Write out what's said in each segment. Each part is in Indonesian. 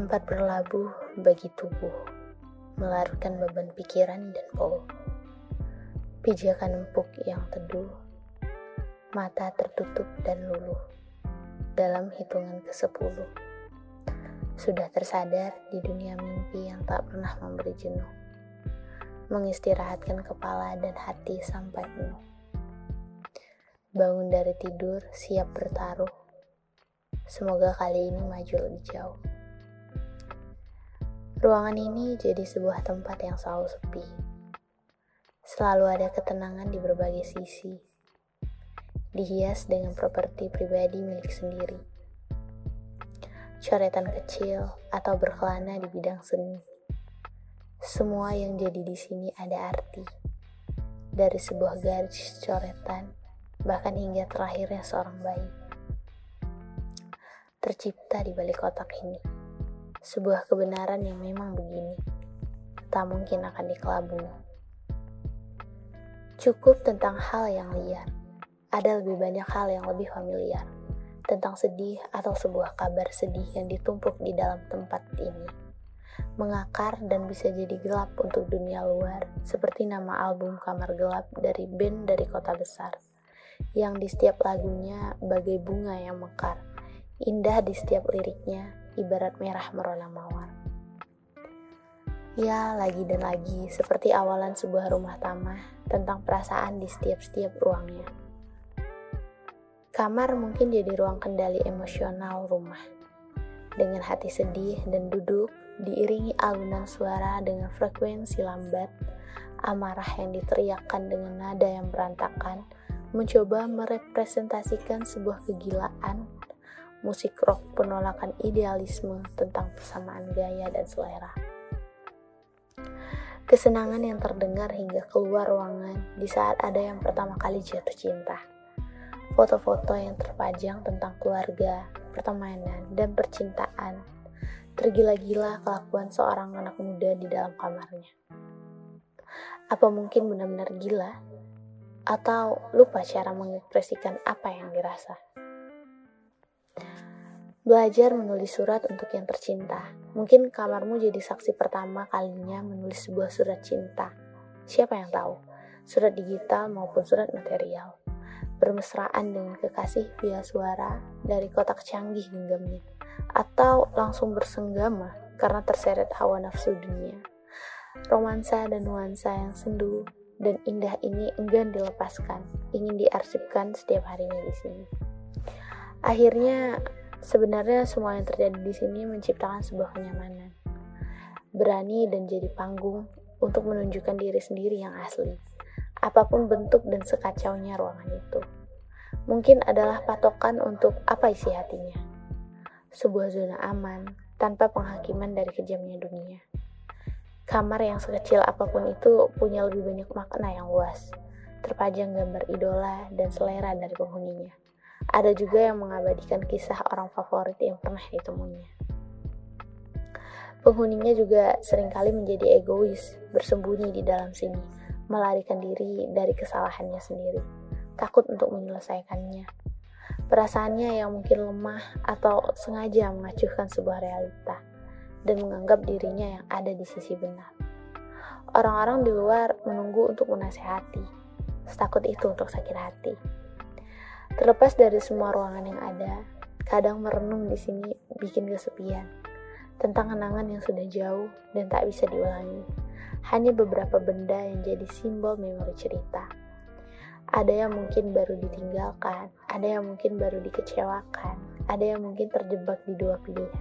Tempat berlabuh bagi tubuh, melarutkan beban pikiran dan peluh. Pijakan empuk yang teduh, mata tertutup dan luluh. Dalam hitungan ke sepuluh, sudah tersadar di dunia mimpi yang tak pernah memberi jenuh, mengistirahatkan kepala dan hati sampai penuh. Bangun dari tidur, siap bertaruh. Semoga kali ini maju lebih jauh. Ruangan ini jadi sebuah tempat yang selalu sepi. Selalu ada ketenangan di berbagai sisi. Dihias dengan properti pribadi milik sendiri. Coretan kecil atau berkelana di bidang seni. Semua yang jadi di sini ada arti. Dari sebuah garis coretan, bahkan hingga terakhirnya seorang bayi. Tercipta di balik kotak ini sebuah kebenaran yang memang begini, tak mungkin akan dikelabui. Cukup tentang hal yang liar, ada lebih banyak hal yang lebih familiar, tentang sedih atau sebuah kabar sedih yang ditumpuk di dalam tempat ini. Mengakar dan bisa jadi gelap untuk dunia luar, seperti nama album Kamar Gelap dari band dari kota besar, yang di setiap lagunya bagai bunga yang mekar, indah di setiap liriknya, ibarat merah merona mawar. Ya, lagi dan lagi, seperti awalan sebuah rumah tamah tentang perasaan di setiap-setiap ruangnya. Kamar mungkin jadi ruang kendali emosional rumah. Dengan hati sedih dan duduk, diiringi alunan suara dengan frekuensi lambat, amarah yang diteriakkan dengan nada yang berantakan, mencoba merepresentasikan sebuah kegilaan musik rock penolakan idealisme tentang persamaan gaya dan selera. Kesenangan yang terdengar hingga keluar ruangan di saat ada yang pertama kali jatuh cinta. Foto-foto yang terpajang tentang keluarga, pertemanan, dan percintaan. Tergila-gila kelakuan seorang anak muda di dalam kamarnya. Apa mungkin benar-benar gila? Atau lupa cara mengekspresikan apa yang dirasa? Belajar menulis surat untuk yang tercinta. Mungkin kamarmu jadi saksi pertama kalinya menulis sebuah surat cinta. Siapa yang tahu? Surat digital maupun surat material. Bermesraan dengan kekasih via suara dari kotak canggih genggamnya. Atau langsung bersenggama karena terseret hawa nafsu dunia. Romansa dan nuansa yang sendu dan indah ini enggan dilepaskan, ingin diarsipkan setiap harinya di sini. Akhirnya Sebenarnya semua yang terjadi di sini menciptakan sebuah kenyamanan. Berani dan jadi panggung untuk menunjukkan diri sendiri yang asli. Apa pun bentuk dan sekacaunya ruangan itu. Mungkin adalah patokan untuk apa isi hatinya. Sebuah zona aman tanpa penghakiman dari kejamnya dunia. Kamar yang sekecil apa pun itu punya lebih banyak makna yang luas. Terpajang gambar idola dan selera dari penghuninya. Ada juga yang mengabadikan kisah orang favorit yang pernah ditemuinya. Penghuninya juga sering kali menjadi egois, bersembunyi di dalam sini, melarikan diri dari kesalahannya sendiri, takut untuk menyelesaikannya. Perasaannya yang mungkin lemah atau sengaja mengacuhkan sebuah realita dan menganggap dirinya yang ada di sisi benar. Orang-orang di luar menunggu untuk menasehati, setakut itu untuk sakit hati. Terlepas dari semua ruangan yang ada, kadang merenung di sini bikin kesepian. Tentang kenangan yang sudah jauh dan tak bisa diulangi. Hanya beberapa benda yang jadi simbol memori cerita. Ada yang mungkin baru ditinggalkan, ada yang mungkin baru dikecewakan, ada yang mungkin terjebak di dua pilihan.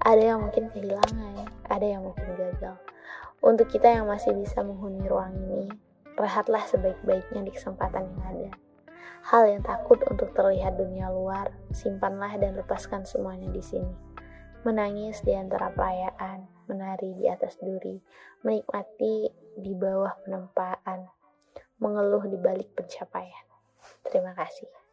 Ada yang mungkin kehilangan, ada yang mungkin gagal. Untuk kita yang masih bisa menghuni ruang ini, rehatlah sebaik-baiknya di kesempatan yang ada. Hal yang takut untuk terlihat dunia luar, simpanlah dan lepaskan semuanya di sini. Menangis di antara perayaan, menari di atas duri, menikmati di bawah penempaan, mengeluh di balik pencapaian. Terima kasih.